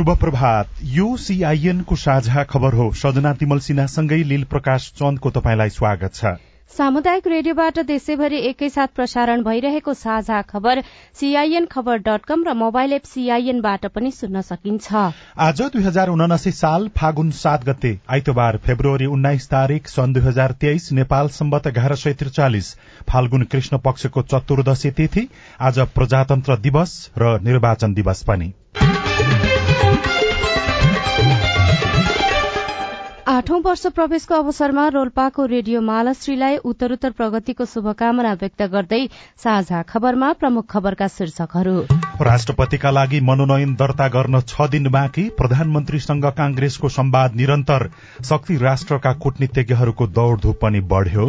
शुभ प्रभात यो सीआईएनको साझा खबर हो। सजना तिमल सिन्हासँगै लील प्रकाश चन्दको तपाईँलाई स्वागत छ। सामुदायिक रेडियोबाट देशैभरि एकैसाथ प्रसारण भइरहेको साझा खबर सीआईएन खबर डट कम र मोबाइल एप सीआईएनबाट पनि सुन्न सकिन्छ। आज दुई हजार उनासी साल फागुन सात गते आइतबार फेब्रुअरी उन्नाइस तारीक सन् दुई हजार तेइस नेपाल सम्बत एघार सय त्रिचालिस फाल्गुन कृष्ण पक्षको चतुर्दशी तिथि आज प्रजातन्त्र दिवस र निर्वाचन दिवस पनि। आठौं वर्ष प्रवेशको अवसरमा रोल्पाको रेडियो मालश्रीलाई उत्तरोत्तर प्रगतिको शुभकामना व्यक्त गर्दै साझा खबरमा प्रमुख खबरका शीर्षकहरू। राष्ट्रपतिका लागि मनोनयन दर्ता गर्न छ दिन बाँकी प्रधानमन्त्रीसँग कांग्रेसको संवाद निरन्तर शक्ति राष्ट्रका कूटनीतिज्ञहरूको दौड़धूप पनि बढ़्यो।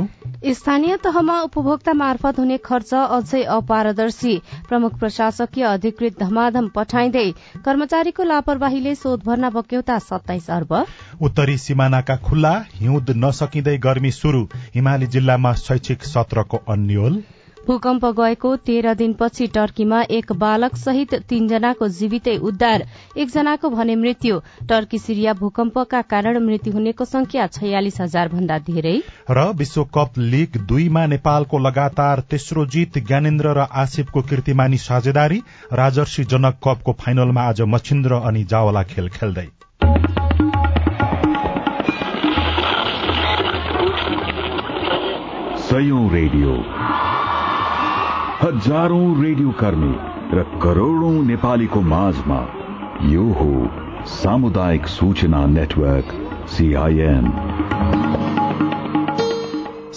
स्थानीय तहमा उपभोक्ता मार्फत हुने खर्च अझै अपारदर्शी प्रमुख प्रशासकीय अधिकृत धमाधम पठाइँदै कर्मचारीको लापरवाहीले शोध भर्ना बक्यौता सत्ताइस अर्ब। उत्तरी सिमानाका खुल्ला हिउँद नसकिँदै गर्मी शुरू हिमाली जिल्लामा शैक्षिक सत्रको अन्यल। भूकम्प गएको तेह्र दिनपछि टर्कीमा एक बालक सहित तीनजनाको जीवितै उद्धार एकजनाको भने मृत्यु। टर्की सिरिया भूकम्पका कारण मृत्यु हुनेको संख्या छयालिस हजार भन्दा धेरै। र विश्वकप लीग दुईमा नेपालको लगातार तेस्रो जीत ज्ञानेन्द्र र आसिफको कीर्तिमानी साझेदारी राजर्षी जनक कपको फाइनलमा आज मच्छिन्द्र अनि जावला खेल खेल्दै। रेडियो। हजारौं रेडियो कर्मी र करोड़ौं नेपालीको माझमा यो हो सामुदायिक सूचना नेटवर्क सीआईएन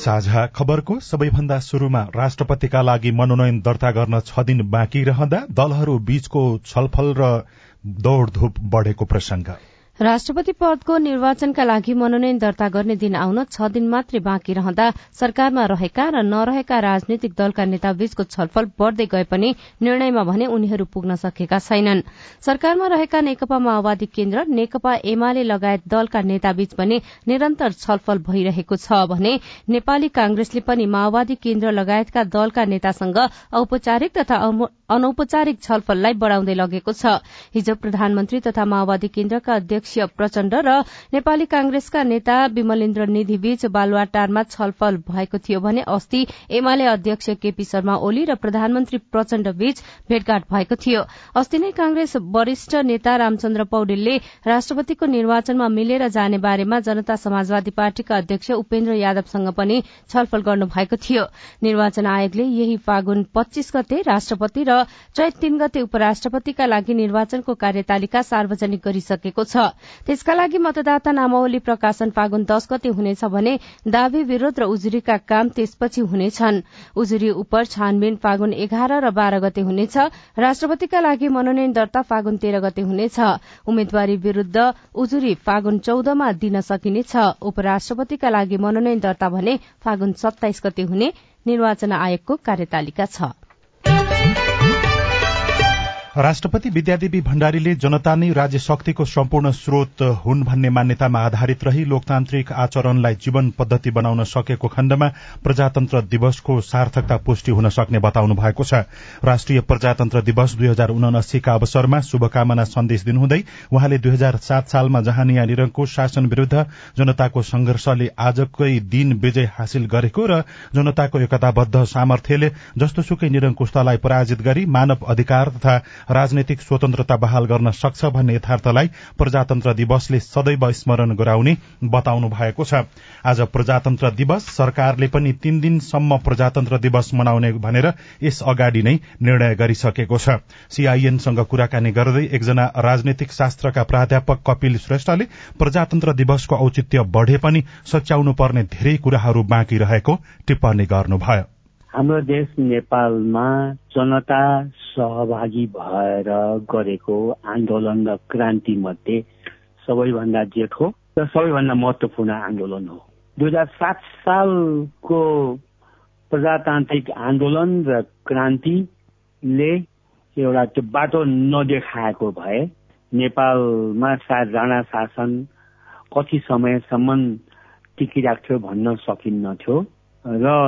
साझा खबरको सबैभन्दा शुरूमा राष्ट्रपतिका लागि मनोनयन दर्ता गर्न छ दिन बाँकी रहँदा दलहरू बीचको छलफल र दौड़धूप बढ़ेको प्रसंग राष्ट्रपति पदको निर्वाचनका लागि मनोनयन दर्ता गर्ने दिन आउन छ दिन मात्रै बाँकी रहँदा सरकारमा रहेका र नरहेका राजनीतिक दलका नेताबीचको छलफल बढ़दै गए पनि निर्णयमा भने उनीहरू पुग्न सकेका छैनन्। सरकारमा रहेका नेकपा माओवादी केन्द्र नेकपा एमाले लगायत दलका नेताबीच पनि निरन्तर छलफल भइरहेको छ भने नेपाली कांग्रेसले पनि माओवादी केन्द्र लगायतका दलका नेतासँग औपचारिक तथा अनौपचारिक छलफललाई बढ़ाउँदै लगेको छ। हिजो प्रधानमन्त्री तथा माओवादी केन्द्रका अध्यक्ष प्रचण्ड र नेपाली कांग्रेसका नेता विमलेन्द्र निधि बीच बालुवाटारमा छलफल भएको थियो भने अस्ति एमाले अध्यक्ष केपी शर्मा ओली र प्रधानमन्त्री प्रचण्ड बीच भेटघाट भएको थियो। अस्ति नै कांग्रेस वरिष्ठ नेता रामचन्द्र पौडेलले राष्ट्रपतिको निर्वाचनमा मिलेर जाने बारेमा जनता समाजवादी पार्टीका अध्यक्ष उपेन्द्र यादवसँग पनि छलफल गर्नु भएको थियो। निर्वाचन आयोगले यही फागुन पच्चीस गते राष्ट्रपति र चैत तीन गते उपराष्ट्रपतिका लागि निर्वाचनको कार्यतालिका सार्वजनिक गरिसकेको छ। त्यसका लागि मतदाता नामावली प्रकाशन फागुन दश गते हुनेछ भने दावी विरोध र उजुरीका काम त्यसपछि हुनेछन्। उजुरी उप छानबिन फागुन एघार र बाह्र गते हुनेछ। राष्ट्रपतिका लागि मनोनयन दर्ता फागुन तेह्र गते हुनेछ। उम्मेद्वारी विरूद्ध उजुरी फागुन चौधमा दिन सकिनेछ। उपराष्ट्रपतिका लागि मनोनयन दर्ता भने फागुन सत्ताइस गते हुने निर्वाचन आयोगको कार्यतालिका छ। राष्ट्रपति विद्यादेवी भण्डारीले जनता नै राज्य शक्तिको सम्पूर्ण स्रोत हुन् भन्ने मान्यतामा आधारित रही लोकतान्त्रिक आचरणलाई जीवन पद्धति बनाउन सकेको खण्डमा प्रजातन्त्र दिवसको सार्थकता पुष्टि हुन सक्ने बताउनु भएको छ। राष्ट्रिय प्रजातन्त्र दिवस दुई हजार उनासीका अवसरमा शुभकामना सन्देश दिनुहुँदै उहाँले दुई हजार सात सालमा जहानिया निरंकुश शासन विरूद्ध जनताको संघर्षले आजकै दिन विजय हासिल गरेको र जनताको एकताबद्ध सामर्थ्यले जस्तोसुकै निरंकुशतालाई पराजित गरी मानव अधिकार तथा राजनैतिक स्वतन्त्रता बहाल गर्न सक्छ भन्ने यथार्थलाई प्रजातन्त्र दिवसले सदैव स्मरण गराउने बताउनु भएको छ। आज प्रजातन्त्र दिवस सरकारले पनि तीन दिनसम्म प्रजातन्त्र दिवस मनाउने भनेर यस अगाडि नै निर्णय गरिसकेको छ। सीआईएनसँग कुराकानी गर्दै एकजना राजनैतिक शास्त्रका प्राध्यापक कपिल श्रेष्ठले प्रजातन्त्र दिवसको औचित्य बढ़े पनि सच्याउनु पर्ने धेरै कुराहरू बाँकी रहेको टिप्पणी गर्नुभयो। हाम्रो देश नेपालमा जनता सहभागी भएर गरेको आन्दोलन र क्रान्ति मध्ये सबैभन्दा जेठो र सबैभन्दा महत्वपूर्ण आन्दोलन हो। दुई हजार सात सालको प्रजातान्त्रिक आन्दोलन र क्रान्तिले एउटा त्यो बाटो नदेखाएको भए नेपालमा सायद राणा शासन कति समयसम्म टिकिराख्थ्यो भन्न सकिन्नथ्यो र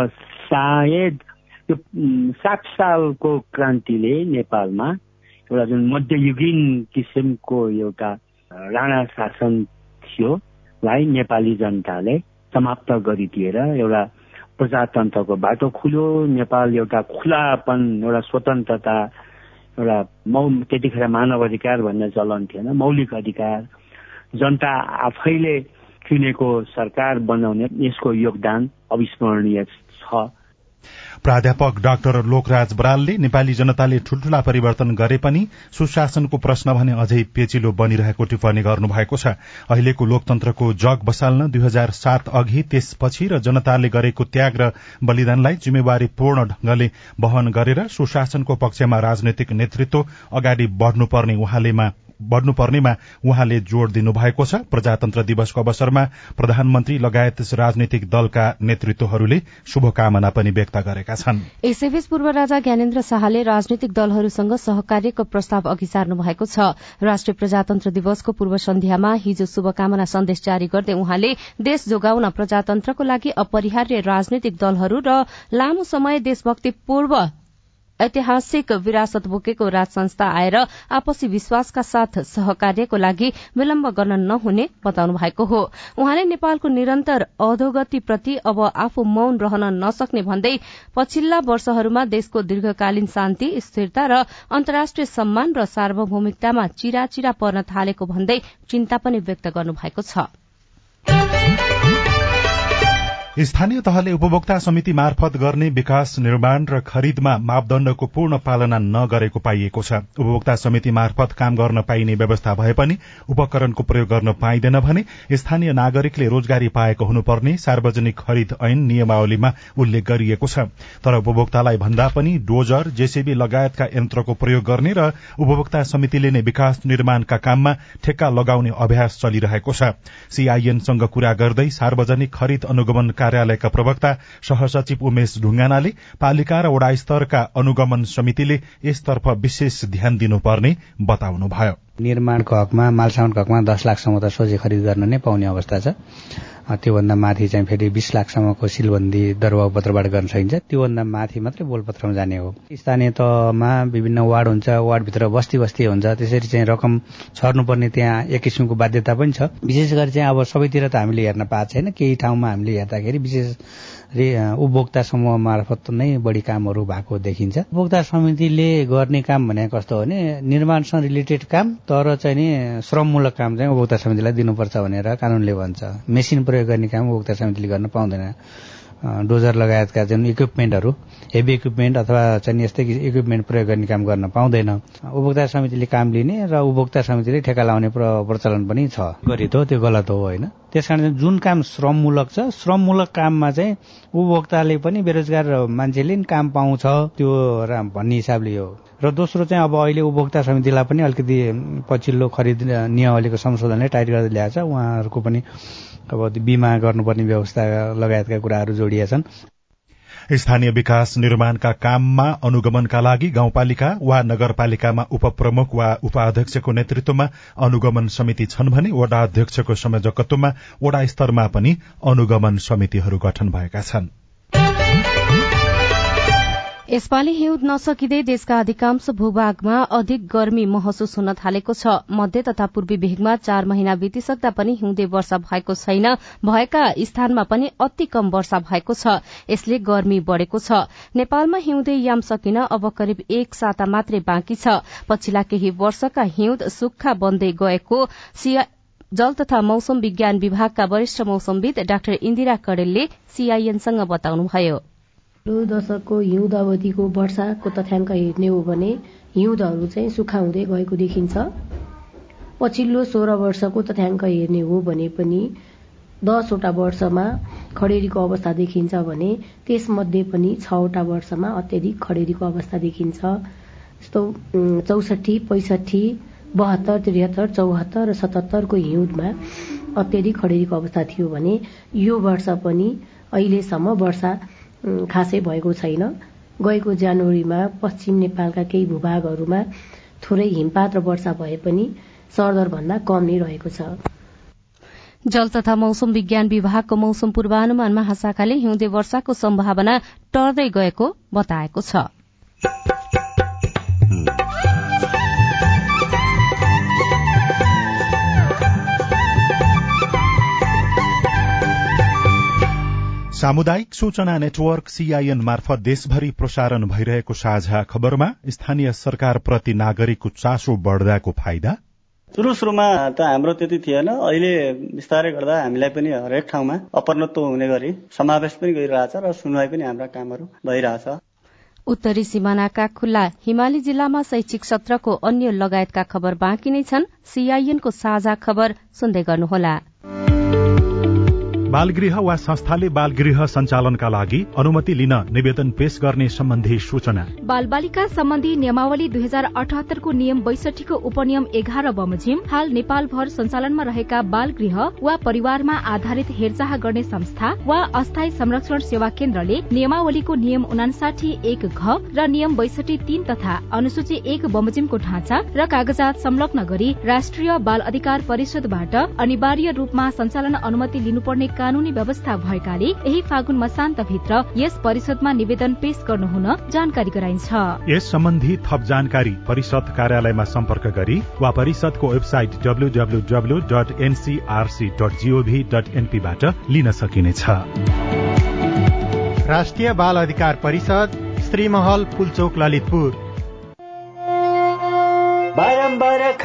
सायद त्यो सात सालको क्रान्तिले नेपालमा एउटा जुन मध्ययुगीन किसिमको एउटा राणा शासन थियो लाई नेपाली जनताले समाप्त गरिदिएर एउटा प्रजातन्त्रको बाटो खुल्यो। नेपाल एउटा खुलापन एउटा स्वतन्त्रता एउटा मौ त्यतिखेर मानव अधिकार भन्ने चलन थिएन मौलिक अधिकार। जनता आफैले चुनेको सरकार बनाउने यसको योगदान अविस्मरणीय छ। प्राध्यापक डाक्टर लोकराज बरालले नेपाली जनताले ठूल्ठूला परिवर्तन गरे पनि सुशासनको प्रश्न भने अझै पेचिलो बनिरहेको टिप्पणी गर्नुभएको छ। अहिलेको लोकतन्त्रको जग बसाल्न दुई हजार सात अघि त्यसपछि र जनताले गरेको त्याग र बलिदानलाई जिम्मेवारी पूर्ण ढंगले वहन गरेर सुशासनको पक्षमा राजनैतिक नेतृत्व अगाडि बढ़नुपर्ने उहाँलेमा बढ़नुपर्नेमा उहाँले जोड़ दिनुभएको छ। प्रजातन्त्र दिवसको अवसरमा प्रधानमन्त्री लगायत राजनैतिक दलका नेतृत्वहरूले शुभकामना पनि व्यक्त गरेका छन्। यसैबीच पूर्व राजा ज्ञानेन्द्र शाहले राजनैतिक दलहरूसँग सहकार्यको प्रस्ताव अघि सार्नु भएको छ। राष्ट्रिय प्रजातन्त्र दिवसको पूर्व सन्ध्यामा हिजो शुभकामना सन्देश जारी गर्दै उहाँले देश जोगाउन प्रजातन्त्रको लागि अपरिहार्य राजनैतिक दलहरू र लामो समय देशभक्ति पूर्व ऐतिहासिक विरासत बोकेको राज संस्था आएर आपसी विश्वासका साथ सहकार्यको लागि विलम्ब गर्न नहुने बताउनु भएको हो। उहाँले नेपालको निरन्तर अधोगतिप्रति अब आफू मौन रहन नसक्ने भन्दै पछिल्ला वर्षहरूमा देशको दीर्घकालीन शान्ति स्थिरता र अन्तर्राष्ट्रिय सम्मान र सार्वभौमिकतामा चिराचिरा पर्न थालेको भन्दै चिन्ता पनि व्यक्त गर्नुभएको छ। स्थानीय तहले उपभोक्ता समिति मार्फत गर्ने विकास निर्माण र खरिदमा मापदण्डको पूर्ण पालना नगरेको पाइएको छ। उपभोक्ता समिति मार्फत काम गर्न पाइने व्यवस्था भए पनि उपकरणको प्रयोग गर्न पाइँदैन भने स्थानीय नागरिकले रोजगारी पाएको हुनुपर्ने सार्वजनिक खरिद ऐन नियमावलीमा उल्लेख गरिएको छ। तर उपभोक्तालाई भन्दा पनि डोजर जेसीबी लगायतका यन्त्रको प्रयोग गर्ने र उपभोक्ता समितिले नै विकास निर्माणका काममा ठेक्का लगाउने अभ्यास चलिरहेको छ। सीआईएनसँग कुरा गर्दै सार्वजनिक खरिद अनुगमन कार्यालयका प्रवक्ता सहसचिव उमेश ढुङ्गानाले पालिका र वडा स्तरका अनुगमन समितिले यसतर्फ विशेष ध्यान दिनुपर्ने बताउनुभयो। निर्माणको हकमा मालसामानको हकमा दस लाखसम्म त सोझै खरिद गर्न नै पाउने अवस्था छ। त्योभन्दा माथि चाहिँ फेरि बिस लाखसम्मको सिलबन्दी दरबापत्रबाट गर्न सकिन्छ। त्योभन्दा माथि मात्रै बोलपत्रमा जाने हो। स्थानीय तहमा विभिन्न वार्ड हुन्छ। वार्डभित्र बस्ती बस्ती हुन्छ। त्यसरी चाहिँ रकम छर्नुपर्ने त्यहाँ एक किसिमको बाध्यता पनि छ। विशेष गरी चाहिँ अब सबैतिर त हामीले हेर्न पाएको छैन। केही ठाउँमा हामीले हेर्दाखेरि विशेष उपभोक्ता समूह मार्फत नै बढी कामहरू भएको देखिन्छ। उपभोक्ता समितिले गर्ने काम भनेको कस्तो हो भने निर्माणसँग रिलेटेड काम तर चाहिँ नि श्रममूलक काम चाहिँ उपभोक्ता समितिलाई दिनुपर्छ भनेर कानूनले भन्छ। मेसिन प्रयोग गर्ने काम उपभोक्ता समितिले गर्न पाउँदैन। डोजर लगायतका जुन इक्विपमेन्टहरू हेभी इक्विपमेन्ट अथवा चाहिँ यस्तै इक्विपमेन्ट प्रयोग गर्ने काम गर्न पाउँदैन। उपभोक्ता समितिले काम लिने र उपभोक्ता समितिले ठेका लाउने प्रचलन पनि छ। गरित हो त्यो गलत हो होइन? त्यस कारण जुन काम श्रममूलक छ श्रममूलक काममा चाहिँ उपभोक्ताले पनि बेरोजगार मान्छेले पनि काम पाउँछ त्यो भन्ने हिसाबले हो। र दोस्रो चाहिँ अब अहिले उपभोक्ता समितिलाई पनि अलिकति पछिल्लो खरिद नियमावलीको संशोधनले टाइट गर्दै ल्याएको छ। उहाँहरूको पनि अब बिमा गर्नुपर्ने व्यवस्था लगायतका कुराहरू जोडिएका छन्। स्थानीय विकास निर्माणका काममा अनुगमनका लागि गाउँपालिका वा नगरपालिकामा उपप्रमुख वा उपाध्यक्षको नेतृत्वमा अनुगमन समिति छन् भने वडा अध्यक्षको संयोजकत्वमा वडा स्तरमा पनि अनुगमन समितिहरू गठन भएका छन्। यसपालि हिउँद नसकिँदै देशका अधिकांश भूभागमा अधिक गर्मी महसुस हुन थालेको छ। मध्य तथा पूर्वी भेगमा चार महिना बितिसक्दा पनि हिउँदे वर्षा भएको छैन। भएका स्थानमा पनि अति कम वर्षा भएको छ। यसले गर्मी बढ़ेको छ। नेपालमा हिउँदे याम सकिन अब करिब एक साता मात्रै बाँकी छ। पछिल्ला केही वर्षका हिउँद सुक्खा बन्दै गएको जल तथा मौसम विज्ञान विभागका वरिष्ठ मौसमविद डाक्टर इन्दिरा कडेलले सीआईएनसँग बताउनुभयो। दशकको हिउँद अवधिको वर्षाको तथ्याङ्क हेर्ने हो भने हिउँदहरू चाहिँ सुक्खा हुँदै गएको देखिन्छ। पछिल्लो सोह्र वर्षको तथ्याङ्क हेर्ने हो भने पनि दसवटा वर्षमा खडेरीको अवस्था देखिन्छ भने त्यसमध्ये पनि छवटा वर्षमा अत्याधिक खडेरीको अवस्था देखिन्छ। जस्तो चौसठी पैसठी बहत्तर त्रिहत्तर चौहत्तर र सतहत्तरको हिउँदमा अत्याधिक खडेरीको अवस्था थियो भने यो वर्ष पनि अहिलेसम्म वर्षा खासै भएको छैन। गएको जनवरीमा पश्चिम नेपालका केही भूभागहरूमा थोरै हिमपात र वर्षा भए पनि सरदरभन्दा कम नै रहेको छ। जल तथा मौसम विज्ञान विभागको मौसम पूर्वानुमान महाशाखाले हिउँदे वर्षाको सम्भावना टर्दै गएको बताएको छ। सामुदायिक सूचना नेटवर्क सीआईएन मार्फत देशभरि प्रसारण भइरहेको साझा खबरमा स्थानीय सरकारप्रति नागरिकको चासो बढ्दाको फाइदा? सुरु सुरुमा त हाम्रो त्यति थिएन। अहिले बिस्तारै गर्दा हामीलाई पनि हरेक ठाउँमा अपरत्व हुने गरी समावेश पनि गरिरहेछ र सुनवाई पनि हाम्रा कामहरू भइरहेछ। उत्तरी सिमानाका खुल्ला हिमाली जिल्लामा शैक्षिक सत्रको अन्य लगायतका खबर बाँकी नै छन्। सीआईएनको साझा खबर सुन्दै गर्नुहोला। बालगृह वा संस्थाले बालगृह सञ्चालनका लागि अनुमति लिन निवेदन पेश गर्ने सम्बन्धी सूचना। बाल बालिका सम्बन्धी नियमावली दुई हजार अठहत्तरको नियम बैसठीको उपनियम एघार बमोजिम हाल नेपालभर सञ्चालनमा रहेका बाल गृह वा परिवारमा आधारित हेरचाह गर्ने संस्था वा अस्थायी संरक्षण सेवा केन्द्रले नियमावलीको नियम उनासाठी एक घ र नियम बैसठी तीन तथा अनुसूची एक बमोजिमको ढाँचा र कागजात संलग्न गरी राष्ट्रिय बाल अधिकार परिषदबाट अनिवार्य रूपमा सञ्चालन अनुमति लिनुपर्ने कानूनी व्यवस्था भएकाले यही फागुन मसान्तभित्र यस परिषदमा निवेदन पेश गर्नुहुन जानकारी गराइन्छ। यस सम्बन्धी थप जानकारी परिषद कार्यालयमा सम्पर्क गरी वा परिषदको website WWW dot NCRC dot GOV dot एनपीबाट लिन सकिनेछ। राष्ट्रिय बाल अधिकार परिषद श्रीमहल पुलचोक ललितपुर।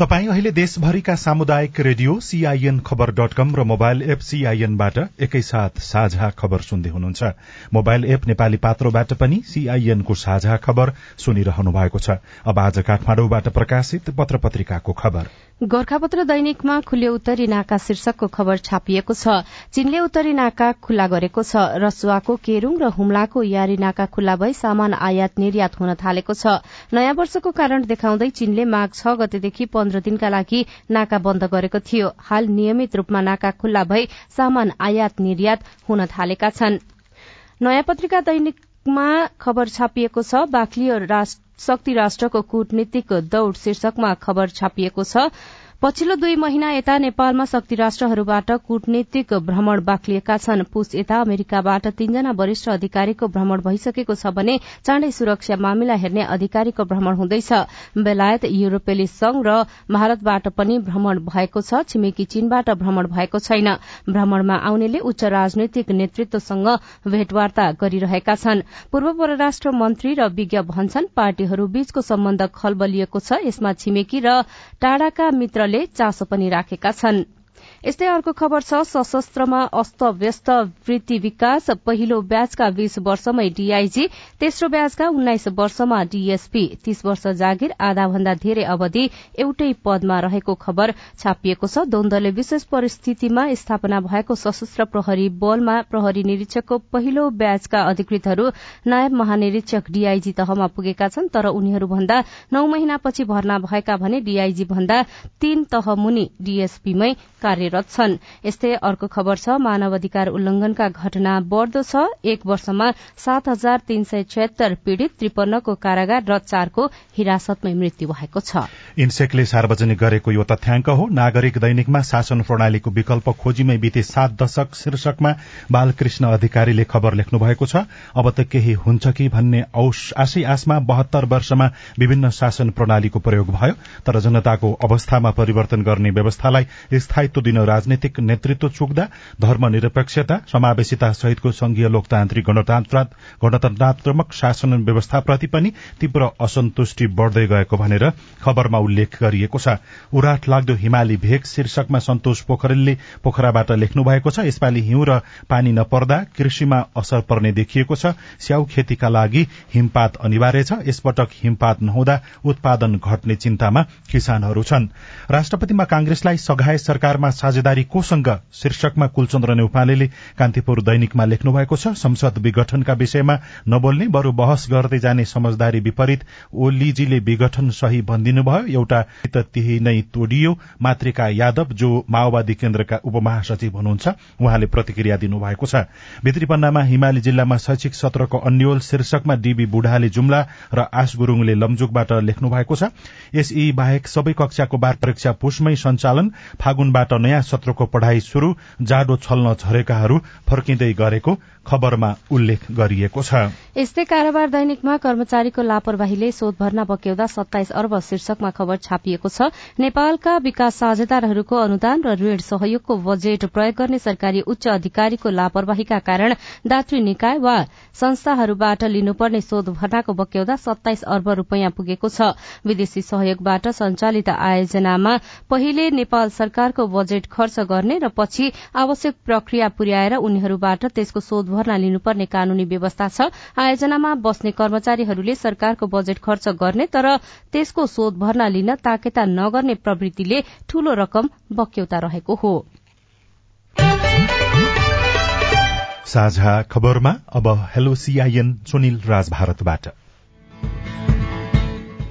तपाई अहिले देशभरिका सामुदायिक रेडियो सीआईएन खबर डट कम र मोबाइल एप सीआईएनबाट एकैसाथ साझा खबर सुन्दै हुनुहुन्छ। मोबाइल एप नेपाली पात्रोबाट पनि सीआईएनको साझा खबर सुनिरहनु भएको छ। अब आज काठमाडौँबाट प्रकाशित पत्र पत्रिकाको खबर। गोर्खापत्र दैनिकमा खुल्ले उत्तरी नाका शीर्षकको खबर छापिएको छ। चीनले उत्तरी नाका खुल्ला गरेको छ। रसुवाको केरूङ र हुम्लाको यारी नाका खुल्ला भई सामान आयात निर्यात हुन थालेको छ। नयाँ वर्षको कारण देखाउँदै चीनले माघ छ गतेदेखि पन्ध्र दिनका लागि नाका बन्द गरेको थियो। हाल नियमित रूपमा नाका खुल्ला भई सामान आयात निर्यात हुन थालेका छन्। नयाँ पत्रिका दैनिकमा खबर छापिएको छ बाक्लियो शक्ति राष्ट्रको कूटनीतिक दौड़ शीर्षकमा खबर छापिएको छ। पछिल्लो दुई महिना यता नेपालमा शक्ति राष्ट्रहरूबाट कूटनीतिक भ्रमण बाक्लिएका छन्। पुस यता अमेरिकाबाट तीनजना वरिष्ठ अधिकारीको भ्रमण भइसकेको छ भने चाँडै सुरक्षा मामिला हेर्ने अधिकारीको भ्रमण हुँदैछ। बेलायत युरोपेली संघ र भारतबाट पनि भ्रमण भएको छ। छिमेकी चीनबाट भ्रमण भएको छैन। भ्रमणमा आउनेले उच्च राजनैतिक नेतृत्वसँग भेटवार्ता गरिरहेका छन्। पूर्व परराष्ट्र मन्त्री र विज्ञ भन्छन् पार्टीहरू बीचको सम्बन्ध खलबलिएको छ। यसमा छिमेकी र टाढाका मित्र चासो पनि राखेका छन्। यस्तै अर्को खबर छ सशस्त्रमा अस्त व्यस्त वृत्ति विकास पहिलो ब्याजका बीस वर्षमै डीआईजी तेस्रो ब्याजका उन्नाइस वर्षमा डीएसपी। तीस वर्ष जागिर आधा भन्दा धेरै अवधि एउटै पदमा रहेको खबर छापिएको छ। द्वन्दले विशेष परिस्थितिमा स्थापना भएको सशस्त्र प्रहरी बलमा प्रहरी निरीक्षकको पहिलो ब्याजका अधिकृतहरू नायब महानिरीक्षक डीआईजी तहमा पुगेका छन् तर उनीहरूभन्दा नौ महिनापछि भर्ना भएका भने डीआईजी भन्दा तीन तह मुनि डीएसपीमै कार्य कार्यरत छन्। यस्तै अर्को खबर छ मानव अधिकार उल्लंघनका घटना बढ़दो छ। एक वर्षमा सात हजार तीन सय छयत्तर पीड़ित त्रिपन्नको कारागार र चारको हिरासतमै मृत्यु भएको छ। इन्सेकले सार्वजनिक गरेको यो तथ्याङ्क हो। नागरिक दैनिकमा शासन प्रणालीको विकल्प खोजीमै बिते सात दशक शीर्षकमा बालकृष्ण अधिकारीले खबर लेख्नु भएको छ। अब त केही हुन्छ कि भन्ने आशै आसमा बहत्तर वर्षमा विभिन्न शासन प्रणालीको प्रयोग भयो तर जनताको अवस्थामा परिवर्तन गर्ने व्यवस्थालाई स्थायित्व दिन राजनैतिक नेतृत्व चुक्दा धर्मनिरपेक्षता समावेशिता सहितको संघीय लोकतान्त्रिक गणतन्त्रात्मक शासन व्यवस्थाप्रति पनि तीव्र असन्तुष्टि बढ़दै गएको भनेर खबरमा उल्लेख गरिएको छ। उराट लाग्दो हिमाली भेग शीर्षकमा सन्तोष पोखरेलले पोखराबाट लेख्नु भएको छ यसपालि हिउँ र पानी नपर्दा कृषिमा असर पर्ने देखिएको छ। स्याउ खेतीका लागि हिमपात अनिवार्य छ यसपटक हिमपात नहुँदा उत्पादन घट्ने चिन्तामा किसानहरू छन्। राष्ट्रपतिमा कांग्रेसलाई सघाए सरकारमा साझेदारी कोसँग शीर्षकमा कुलचन्द्र नेउपानेले कान्तिपुर दैनिकमा लेख्नु भएको छ संसद विघटनका विषयमा नबोल्ने बरू बहस गर्दै जाने समझदारी विपरीत ओलीजीले विघटन सही भनिदिनुभयो। एउटा त्यही नै तोडियो। मातृका यादव जो माओवादी केन्द्रका उपमहासचिव हुनुहुन्छ उहाँले प्रतिक्रिया दिनुभएको छ। भित्रीपन्नामा हिमाली जिल्लामा शैक्षिक सत्रको अन्यल शीर्षकमा डीबी बुढाले जुम्ला र आश गुरूङले लमजुकबाट लेख्नु भएको छ। यसई बाहेक सबै कक्षाको बार परीक्षा पुषमै सञ्चालन फागुनबाट नयाँ सत्रको पढ़ाई शुरू जाडो छल्न झरेकाहरू फर्किँदै गरेको खबरमा उल्लेख गरिएको छ। यस्तै कारोबार दैनिकमा कर्मचारीको लापरवाहीले शोध भर्ना बक्याउँदा सत्ताइस अर्ब शीर्षकमा खबर छापिएको छ। नेपालका विकास साझेदारहरूको अनुदान र ऋण सहयोगको बजेट प्रयोग गर्ने सरकारी उच्च अधिकारीको लापरवाहीका कारण दात्री निकाय वा संस्थाहरूबाट लिनुपर्ने शोध भर्नाको बक्याउँदा सत्ताइस अर्ब रूपियाँ पुगेको छ। विदेशी सहयोगबाट संचालित आयोजनामा पहिले नेपाल सरकारको बजेट खर्च गर्ने र पछि आवश्यक प्रक्रिया पुर्याएर उनीहरूबाट त्यसको शोध भर्ना लिनुपर्ने कानूनी व्यवस्था छ। आयोजनामा बस्ने कर्मचारीहरूले सरकारको बजेट खर्च गर्ने तर त्यसको शोध भर्ना लिन ताकेता नगर्ने प्रवृत्तिले ठूलो रकम बक्यौता रहेको हो। साझा खबरमा अब हेलो सीआईएन सुनिल राज भारतबाट।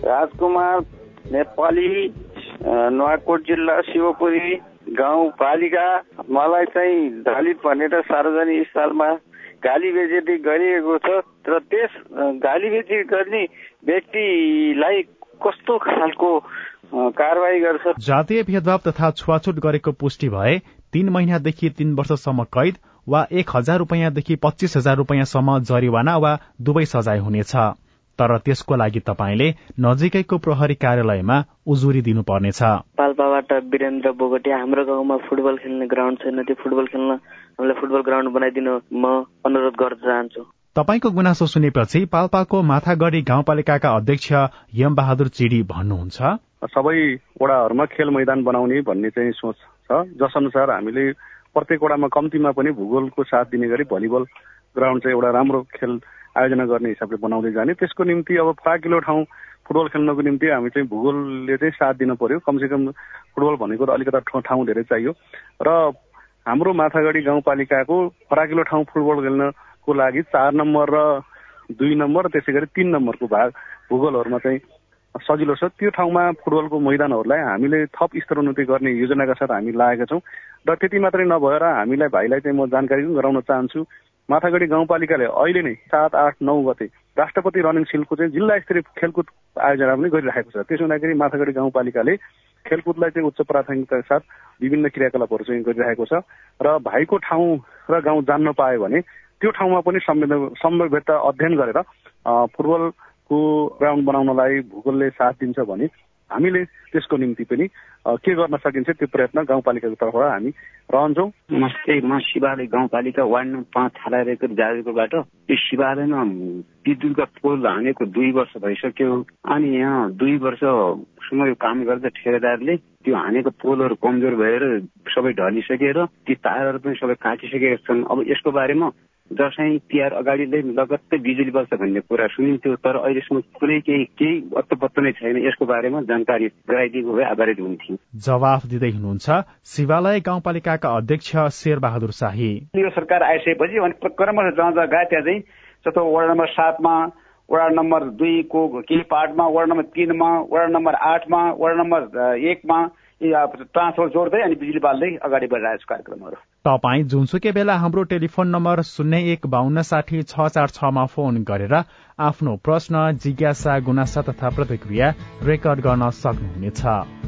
राजकुमार नेपाली नुवाकोट जिल्ला शिवपुरी गाउँपालिका मलाई चाहिँ दलित भनेर सार्वजनिक स्थलमा गाली बेजेती गरिएको छ र त्यस गाली बेजी गर्ने व्यक्तिलाई कस्तो खालको कारवाही गर्छ? जातीय भेदभाव तथा छुवाछुट गरेको पुष्टि भए तीन महिनादेखि तीन वर्षसम्म कैद वा एक हजार रुपियाँदेखि पच्चीस हजार रुपियाँसम्म जरिवाना वा दुवै सजाय हुनेछ। तर त्यसको लागि तपाईँले नजिकैको प्रहरी कार्यालयमा उजुरी दिनुपर्नेछ। पाल्पाबाट वीरेन्द्र बोगटिया हाम्रो गाउँमा फुटबल खेल्ने ग्राउन्ड छैन त्यो फुटबल खेल्न हामीलाई फुटबल ग्राउन्ड बनाइदिनु म अनुरोध गर्न चाहन्छु तपाईँको गुनासो सुनेपछि पाल्पाको माथागढी गाउँपालिकाका अध्यक्ष यम बहादुर चिडी भन्नुहुन्छ। सबै वडाहरूमा खेल मैदान बनाउने भन्ने चाहिँ सोच छ। जस अनुसार हामीले प्रत्येक वडामा कम्तीमा पनि भूगोलको साथ दिने गरी भलिबल ग्राउन्ड चाहिँ एउटा राम्रो खेल आयोजना गर्ने हिसाबले बनाउँदै जाने। त्यसको निम्ति अब फराकिलो ठाउँ फुटबल खेल्नको निम्ति हामी चाहिँ भूगोलले चाहिँ साथ दिनु पर्यो। कमसेकम फुटबल भनेको त अलिकता ठाउँ धेरै चाहियो। र हाम्रो माथागढी गाउँपालिकाको फराकिलो ठाउँ फुटबल खेल्नको लागि चार नम्बर र दुई नम्बर त्यसै गरी तिन नम्बरको भाग भूगोलहरूमा चाहिँ सजिलो छ। त्यो ठाउँमा फुटबलको मैदानहरूलाई हामीले थप स्तरोन्नति गर्ने योजनाका साथ हामी लागेका छौँ। र त्यति मात्रै नभएर हामीलाई भाइलाई चाहिँ म जानकारी पनि गराउन चाहन्छु माथागढी गाउँपालिकाले अहिले नै सात आठ नौ गते राष्ट्रपति रनिङ सिलको चाहिँ जिल्ला स्तरीय खेलकुद आयोजना पनि गरिरहेको छ। त्यसो हुँदाखेरि माथागढी गाउँपालिकाले खेलकुदलाई चाहिँ उच्च प्राथमिकताका साथ विभिन्न क्रियाकलापहरू चाहिँ गरिरहेको छ र भाइको ठाउँ र गाउँ जान्न पायो भने त्यो ठाउँमा पनि सम्भाव्यता अध्ययन गरेर फुटबलको ग्राउन्ड बनाउनलाई भूगोलले साथ दिन्छ भने हामीले त्यसको निम्ति पनि के गर्न सकिन्छ त्यो प्रयत्न गाउँपालिकाको तर्फबाट हामी रहन्छौँ। नमस्ते म शिवालय गाउँपालिका वार्ड नम्बर पाँच हालारेको जाजरकोबाट त्यो शिवालयमा विद्युतका पोल हानेको दुई वर्ष भइसक्यो। अनि यहाँ दुई वर्षसम्म यो काम गर्दा ठेकेदारले त्यो हानेको पोलहरू कमजोर भएर सबै ढलिसकेर ती तारहरू पनि सबै काटिसकेका छन्। अब यसको बारेमा दसैँ तिहार अगाडि नै लगत्तै बिजुली बल्छ भन्ने कुरा सुनिन्थ्यो तर अहिलेसम्म कुनै केही केही अत्तो नै छैन। यसको बारेमा जानकारी गराइदिएको भए आधारित हुन्थ्यो। जवाफ दिँदै हुनुहुन्छ शिवालय गाउँपालिकाका अध्यक्ष शेर बहादुर शाही। यो सरकार आइसकेपछि अनि क्रमशः जहाँ जहाँ गए त्यहाँ चाहिँ जस्तो वार्ड नम्बर सातमा वार्ड नम्बर दुईको केही पार्टमा वार्ड नम्बर तिनमा वार्ड नम्बर आठमा वार्ड नम्बर एकमा ट्रान्सफर जोड्दै अनि बिजुली बाल्दै अगाडि बढिरहेको छ कार्यक्रमहरू तपाईँ जुनसुकै बेला हाम्रो टेलिफोन नम्बर शून्य एक बान्न साठी छ चार छमा फोन गरेर आफ्नो प्रश्न जिज्ञासा गुनासा तथा प्रतिक्रिया रेकर्ड गर्न सक्नुहुनेछ।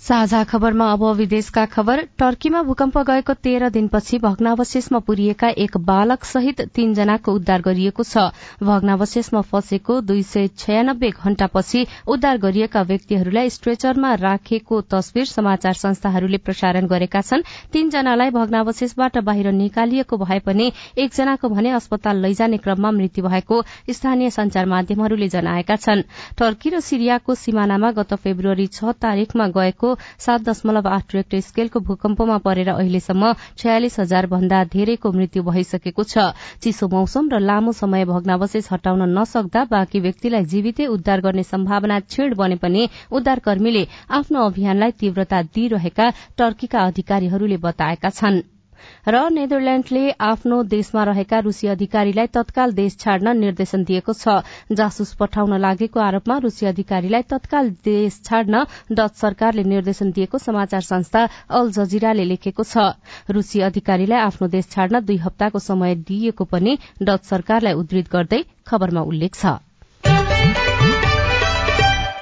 साझा खबरमा अब विदेशका खबर। टर्कीमा भूकम्प गएको तेह्र दिनपछि भग्नावशेषमा पुरिएका एक बालक सहित तीनजनाको उद्धार गरिएको छ। भग्नावशेषमा फँसेको दुई सय छयानब्बे घण्टापछि उद्धार गरिएका व्यक्तिहरूलाई स्ट्रेचरमा राखेको तस्विर समाचार संस्थाहरूले प्रसारण गरेका छन्। तीनजनालाई भग्नावशेषबाट बाहिर निकालिएको भए पनि एकजनाको भने अस्पताल लैजाने क्रममा मृत्यु भएको स्थानीय संचार माध्यमहरूले जनाएका छन्। टर्की र सिरियाको सिमानामा गत फेब्रुअरी छ तारीकमा गएको सात दशमलव आठ रेक्टर स्केलको भूकम्पमा परेर अहिलेसम्म छयालिस हजार भन्दा धेरैको मृत्यु भइसकेको छ। चिसो मौसम र लामो समय भग्नावशेष हटाउन नसक्दा बाँकी व्यक्तिलाई जीवितै उद्धार गर्ने सम्भावना क्षीण बने पनि उद्धारकर्मीले आफ्नो अभियानलाई तीव्रता दिइरहेका टर्कीका अधिकारीहरूले बताएका छनृ। र नेदरल्याण्डले आफ्नो देशमा रहेका रूसी अधिकारीलाई तत्काल देश छाड्न निर्देशन दिएको छ। जासुस पठाउन लागेको आरोपमा रूसी अधिकारीलाई तत्काल देश छाड्न डच सरकारले निर्देशन दिएको समाचार संस्था अल जजिराले लेखेको छ। रूसी अधिकारीलाई आफ्नो देश छाड्न दुई हप्ताको समय दिइएको पनि डच सरकारलाई उद्धृत गर्दै खबरमा उल्लेख छ।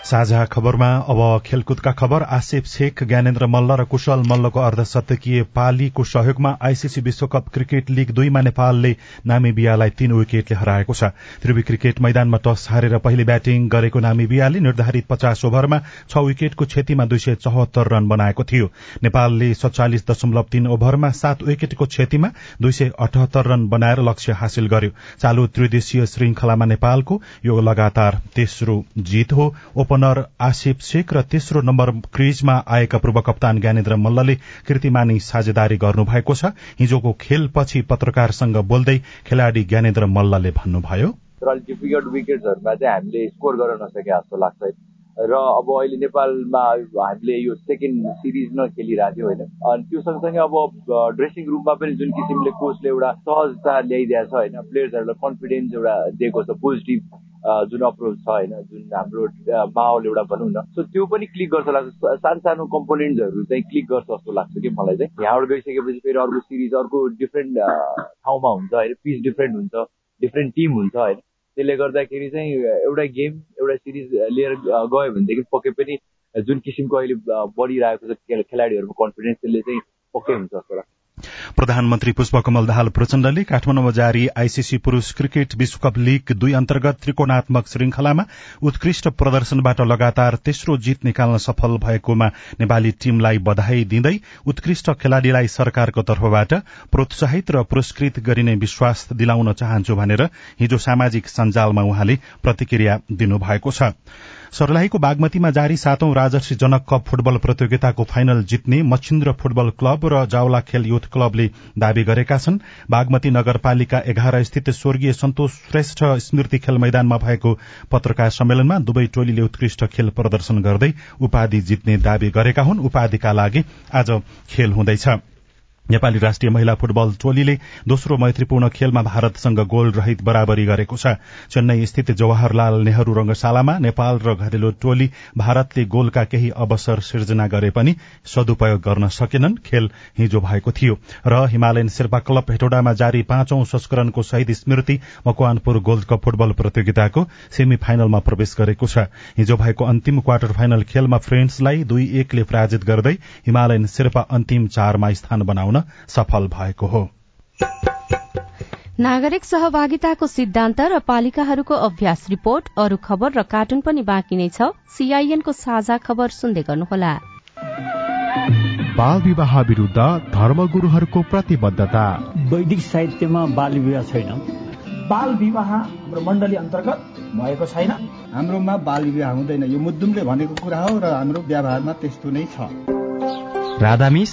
साझा खबरमा अब खेलकुदका खबर। आसिफ शेख ज्ञानेन्द्र मल्ल र कुशल मल्लको अर्धशतकीय पालीको सहयोगमा आइसिसी विश्वकप क्रिकेट लीग दुईमा नेपालले नामिबियालाई तीन विकेटले हराएको छ। त्रिवी क्रिकेट मैदानमा टस हारेर पहिले ब्याटिङ गरेको नामिबियाले निर्धारित पचास ओभरमा छ विकेटको क्षतिमा दुई सय चौहत्तर रन बनाएको थियो। नेपालले सत्तालिस दशमलव तीन ओभरमा सात विकेटको क्षतिमा दुई सय अठहत्तर रन बनाएर लक्ष्य हासिल गर्यो। चालू त्रिदेशीय श्रृंखलामा नेपालको यो लगातार तेस्रो जीत हो। ओपनर आसिफ शेख र तेस्रो नम्बर क्रिजमा आएका पूर्व कप्तान ज्ञानेन्द्र मल्लले कृतिमानी साझेदारी गर्नुभएको छ। हिजोको खेलपछि पत्रकारसँग बोल्दै खेलाड़ी ज्ञानेन्द्र मल्लले भन्नुभयो डिफिकल्ट विकेट्सहरूमा चाहिँ हामीले स्कोर गर्न नसके जस्तो लाग्छ र अब अहिले नेपालमा हामीले यो सेकेन्ड सिरिज नै खेलिरहेको थियो होइन? अनि त्यो सँगसँगै अब ड्रेसिङ रुममा पनि जुन किसिमले कोचले एउटा सहजता ल्याइदिएको छ होइन? प्लेयर्सहरूलाई कन्फिडेन्स एउटा दिएको छ पोजिटिभ जुन अप्रोच छ होइन? जुन हाम्रो माहौल एउटा भनौँ न। सो त्यो पनि क्लिक गर्छ लाग्छ। सानो सानो कम्पोनेन्ट्सहरू चाहिँ क्लिक गर्छ जस्तो लाग्छ कि मलाई चाहिँ। यहाँबाट गइसकेपछि फेरि अर्को सिरिज अर्को डिफ्रेन्ट ठाउँमा हुन्छ होइन? पिच डिफ्रेन्ट हुन्छ डिफ्रेन्ट टिम हुन्छ होइन? त्यसले गर्दाखेरि चाहिँ एउटा गेम एउटा सिरिज लिएर गयो भनेदेखि पक्कै पनि जुन किसिमको अहिले बढिरहेको छ खेलाडीहरूको कन्फिडेन्स त्यसले चाहिँ पक्कै हुन्छ जस्तो लाग्छ। प्रधानमन्त्री पुष्पकमल दाहाल प्रचण्डले काठमाडौँमा जारी आइसिसी पुरूष क्रिकेट विश्वकप लीग दुई अन्तर्गत त्रिकोणात्मक श्रृंखलामा उत्कृष्ट प्रदर्शनबाट लगातार तेस्रो जीत निकाल्न सफल भएकोमा नेपाली टीमलाई बधाई दिँदै उत्कृष्ट खेलाड़ीलाई सरकारको तर्फबाट प्रोत्साहित र पुरस्कृत गरिने विश्वास दिलाउन चाहन्छु भनेर हिजो सामाजिक सञ्जालमा उहाँले प्रतिक्रिया दिनुभएको छ। सर्लाहीको बागमतीमा जारी सातौं राजर्षि जनक कप फुटबल प्रतियोगिताको फाइनल जित्ने मच्छिन्द्र फुटबल क्लब र जावला खेल युथ क्लबले दावी गरेका छन्। बागमती नगरपालिका एघार स्थित स्वर्गीय सन्तोष श्रेष्ठ स्मृति खेल मैदानमा भएको पत्रकार सम्मेलनमा दुवै टोलीले उत्कृष्ट खेल प्रदर्शन गर्दै उपाधि जित्ने दावी गरेका हुन्। उपाधिका लागि आज खेल हुँदैछ। नेपाली राष्ट्रिय महिला फुटबल टोलीले दोस्रो मैत्रीपूर्ण खेलमा भारतसँग गोल रहित बराबरी गरेको छ। चेन्नई स्थित जवाहरलाल नेहरू रंगशालामा नेपाल र घरेलु टोली भारतले गोलका केही अवसर सिर्जना गरे पनि सदुपयोग गर्न सकेनन्। खेल हिजो भएको थियो र हिमालयन शेर्पा क्लब हेटौडामा जारी पाँचौं संस्करणको Shahid Smriti Makwanpur gold cup football प्रतियोगिताको सेमी फाइनलमा प्रवेश गरेको छ। हिजो भएको अन्तिम क्वार्टर फाइनल खेलमा फ्रेन्ड्सलाई दुई एकले पराजित गर्दै हिमालयन शेर्पा अन्तिम चारमा स्थान बनाउन सफल भएको हो। नागरिक सहभागिताको सिद्धान्त र पालिकाहरूको अभ्यास रिपोर्ट अरू खबर र कार्टुन पनि बाँकी नै छ। सीआईएनको साझा खबर सुन्दै गर्नुहोला। बाल विवाह विरूद्ध धर्मगुरूहरूको प्रतिबद्धता। वैदिक साहित्यमा बाल विवाह छैन। बाल विवाह हाम्रो मण्डली अन्तर्गत भएको छैन। हाम्रोमा बाल विवाह हुँदैन। यो मुद्दुमले भनेको कुरा हो र हाम्रो व्यवहारमा त्यस्तो नै छ। राधामिस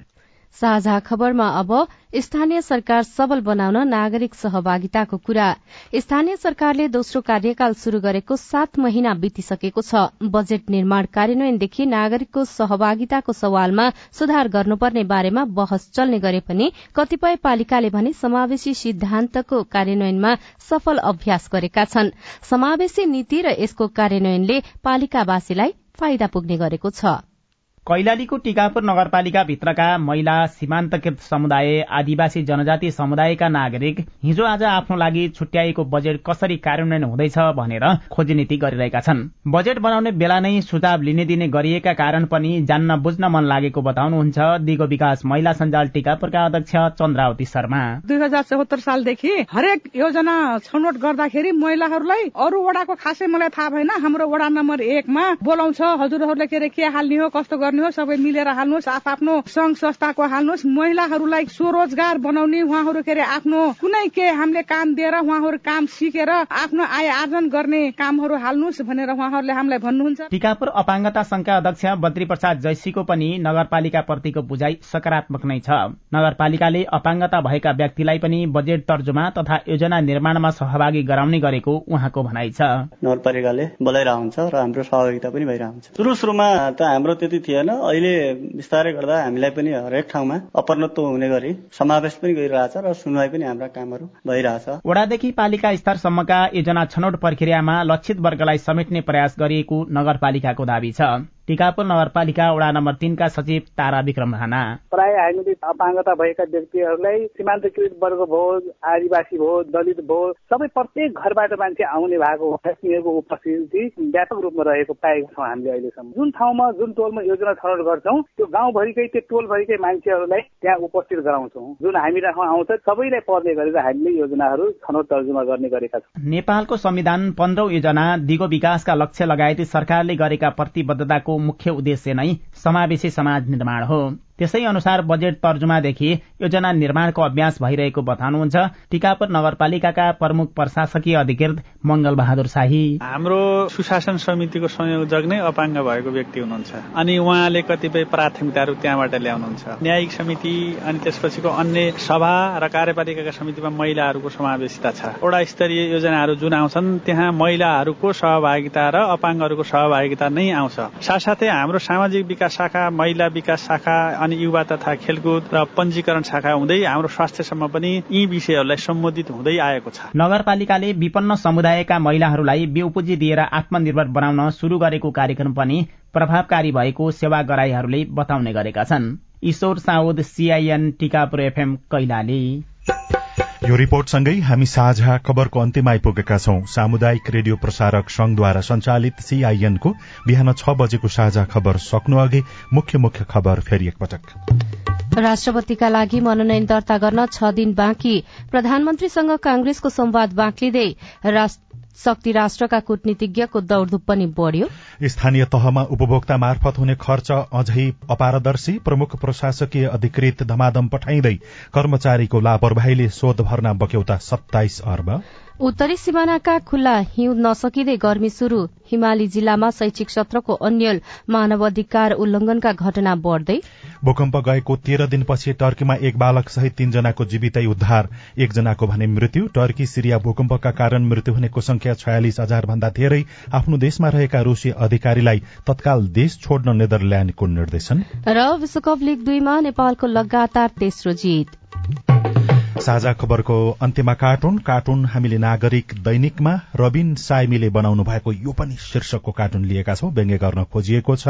साझा खबरमा अब स्थानीय सरकार सबल बनाउन नागरिक सहभागिताको कुरा। स्थानीय सरकारले दोस्रो कार्यकाल शुरू गरेको सात महिना बितिसकेको छ। बजेट निर्माण कार्यान्वयनदेखि नागरिकको सहभागिताको सवालमा सुधार गर्नुपर्ने बारेमा बहस चल्ने गरे पनि कतिपय पालिकाले भने समावेशी सिद्धान्तको कार्यान्वयनमा सफल अभ्यास गरेका छन्। समावेशी नीति र यसको कार्यान्वयनले पालिकावासीलाई फाइदा पुग्ने गरेको छ। कैलालीको टिकापुर नगरपालिका भित्रका महिला सीमान्तकृत समुदाय आदिवासी जनजाति समुदायका नागरिक हिजो आज आफ्नो लागि छुट्याएको बजेट कसरी कार्यान्वयन हुँदैछ भनेर खोजीनीति गरिरहेका छन्। बजेट बनाउने बेला नै सुझाव लिने दिने गरिएका कारण पनि जान्न बुझ्न मन लागेको बताउनुहुन्छ दिगो विकास महिला सञ्जाल टिकापुरका अध्यक्ष चन्द्रावती शर्मा। दुई हजार चौहत्तर सालदेखि हरेक योजना छनौट गर्दाखेरि महिलाहरूलाई अरू वडाको खासै मलाई थाहा भएन। हाम्रो वडा नम्बर एकमा बोलाउँछ हजुरहरूले के के हाल्ने हो कस्तो गर्ने हो सबै मिलेर हाल्नुहोस् आफ्नो संघ संस्थाको हाल्नुहोस्। महिलाहरूलाई स्वरोजगार बनाउने उहाँहरू के अरे आफ्नो कुनै के हामीले काम दिएर उहाँहरू काम सिकेर आफ्नो आय आर्जन गर्ने कामहरू हाल्नुहोस् भनेर उहाँहरूले हामीलाई भन्नुहुन्छ। टिकापुर अपाङ्गता संघका अध्यक्ष बद्री प्रसाद जैसीको पनि नगरपालिका प्रतिको बुझाइ सकारात्मक नै छ। नगरपालिकाले अपाङ्गता भएका व्यक्तिलाई पनि बजेट तर्जुमा तथा योजना निर्माणमा सहभागी गराउने गरेको उहाँको भनाइ छ। नगरपालिकाले बोलाइरहन्छ हुन्छ र हाम्रो सहभागिता पनि भइरहन्छ। सुरु सुरुमा त हाम्रो त्यति थिएन होइन? अहिले बिस्तारै गर्दा हामीलाई पनि हरेक ठाउँमा अपरत्व हुने गरी समावेश पनि गरिरहेछ र सुनवाई पनि हाम्रा कामहरू भइरहेछ। वडादेखि पालिका स्तरसम्मका योजना छनौट प्रक्रियामा लक्षित वर्गलाई समेट्ने प्रयास गरिएको नगरपालिकाको दावी छ। टिकापुर नगरपालिका वडा नम्बर तीनका सचिव तारा विक्रम राणा। प्राय हामीले अपाङ्गता भएका व्यक्तिहरूलाई सीमान्तकृत वर्ग भोज आदिवासी भोज दलित भोज सबै प्रत्येक घरबाट मान्छे आउने भएको तिनीहरूको उपस्थिति व्यापक रूपमा रहेको पाएका छौँ हामीले अहिलेसम्म। जुन ठाउँमा जुन टोलमा योजना छनौट गर्छौँ त्यो गाउँभरिकै त्यो टोलभरिकै मान्छेहरूलाई त्यहाँ उपस्थित गराउँछौँ। जुन हामी आउँछ सबैलाई पर्ने गरेर हामीले योजनाहरू छनौट तर्जुमा गर्ने गरेका छौँ। नेपालको संविधान पन्ध्रौं योजना दिगो विकासका लक्ष्य लगायत सरकारले गरेका प्रतिबद्धताको मुख्य उद्देश्य नै समावेशी समाज निर्माण हो। त्यसै अनुसार बजेट तर्जुमादेखि योजना निर्माणको अभ्यास भइरहेको बताउनुहुन्छ टिकापुर नगरपालिकाका प्रमुख प्रशासकीय अधिकृत मंगल बहादुर शाही। हाम्रो सुशासन समितिको संयोजक नै अपाङ्ग भएको व्यक्ति हुनुहुन्छ अनि उहाँले कतिपय प्राथमिकताहरू त्यहाँबाट ल्याउनुहुन्छ। न्यायिक समिति अनि त्यसपछिको अन्य सभा र कार्यपालिकाका समितिमा महिलाहरूको समावेशिता छ। वडा स्तरीय योजनाहरू जुन आउँछन् त्यहाँ महिलाहरूको सहभागिता र अपाङ्गहरूको सहभागिता नै आउँछ। साथसाथै हाम्रो सामाजिक विकास शाखा महिला विकास शाखा अनि युवा तथा खेलकुद र पञ्जीकरण शाखा हुँदै हाम्रो स्वास्थ्यसम्म पनि यी विषयहरूलाई सम्बोधित हुँदै आएको छ। नगरपालिकाले विपन्न समुदायका महिलाहरूलाई बेउपुजी दिएर आत्मनिर्भर बनाउन शुरू गरेको कार्यक्रम पनि प्रभावकारी भएको सेवा गराईहरूले बताउने गरेका छन्। Ishwar Saud CIN Tikapur FM Kailali. यो रिपोर्टसँगै हामी साझा खबरको अन्त्यमा आइपुगेका छौं। सामुदायिक रेडियो प्रसारक संघद्वारा संचालित सीआईएनको बिहान छ बजेको साझा खबर सक्नु अघि मुख्य मुख्य खबर फेरि एकपटक। राष्ट्रपतिका लागि मनोनयन दर्ता गर्न छ दिन बाँकी। प्रधानमन्त्रीसँग कांग्रेसको संवाद बाँक्लिँदै शक्ति राष्ट्रका कूटनीतिज्ञको दौड़धुप पनि बढ़्यो। स्थानीय तहमा उपभोक्ता मार्फत हुने खर्च अझै अपारदर्शी प्रमुख प्रशासकीय अधिकृत धमाधम पठाइँदै कर्मचारीको लापरवाहीले शोध भर्ना बक्यौता सत्ताइस अर्ब। उत्तरी सिमानाका खुल्ला हिउँ नसकिँदै गर्मी शुरू हिमाली जिल्लामा शैक्षिक सत्रको अन्यल मानवाधिकार उल्लंघनका घटना बढ़दै। भूकम्प गएको तेह्र दिनपछि टर्कीमा एक बालक सहित तीनजनाको जीवितै उद्धार। एकजनाको भने मृत्यु। टर्की सिरिया भूकम्पका कारण मृत्यु हुनेको संख्या छयालिस हजार भन्दा धेरै। आफ्नो देशमा रहेका रूसी अधिकारीलाई तत्काल देश छोड्न नेदरल्याण्डको निर्देशन। र विश्वकप लीग दुईमा नेपालको लगातार तेस्रो जीत। साझा खबरको अन्त्यमा कार्टुन। कार्टुन हामीले नागरिक दैनिकमा रबिन साइमीले बनाउनु भएको यो पनि शीर्षकको कार्टुन लिएका छौं। व्यङ्ग्य गर्न खोजिएको छ।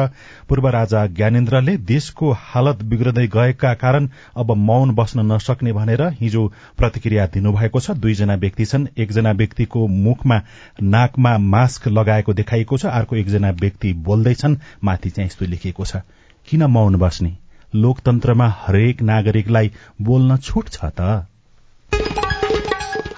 पूर्व राजा ज्ञानेन्द्रले देशको हालत बिग्रदै गएका कारण अब मौन बस्न नसक्ने भनेर हिजो प्रतिक्रिया दिनुभएको छ। दुईजना व्यक्ति छन्। एकजना व्यक्तिको मुखमा नाकमा मास्क लगाएको देखाइएको छ। अर्को एकजना व्यक्ति बोल्दैछन्। माथि चाहिँ यस्तो लेखिएको छ। किन मौन बस्ने? लोकतन्त्रमा हरेक नागरिकलाई बोल्न छुट छ त।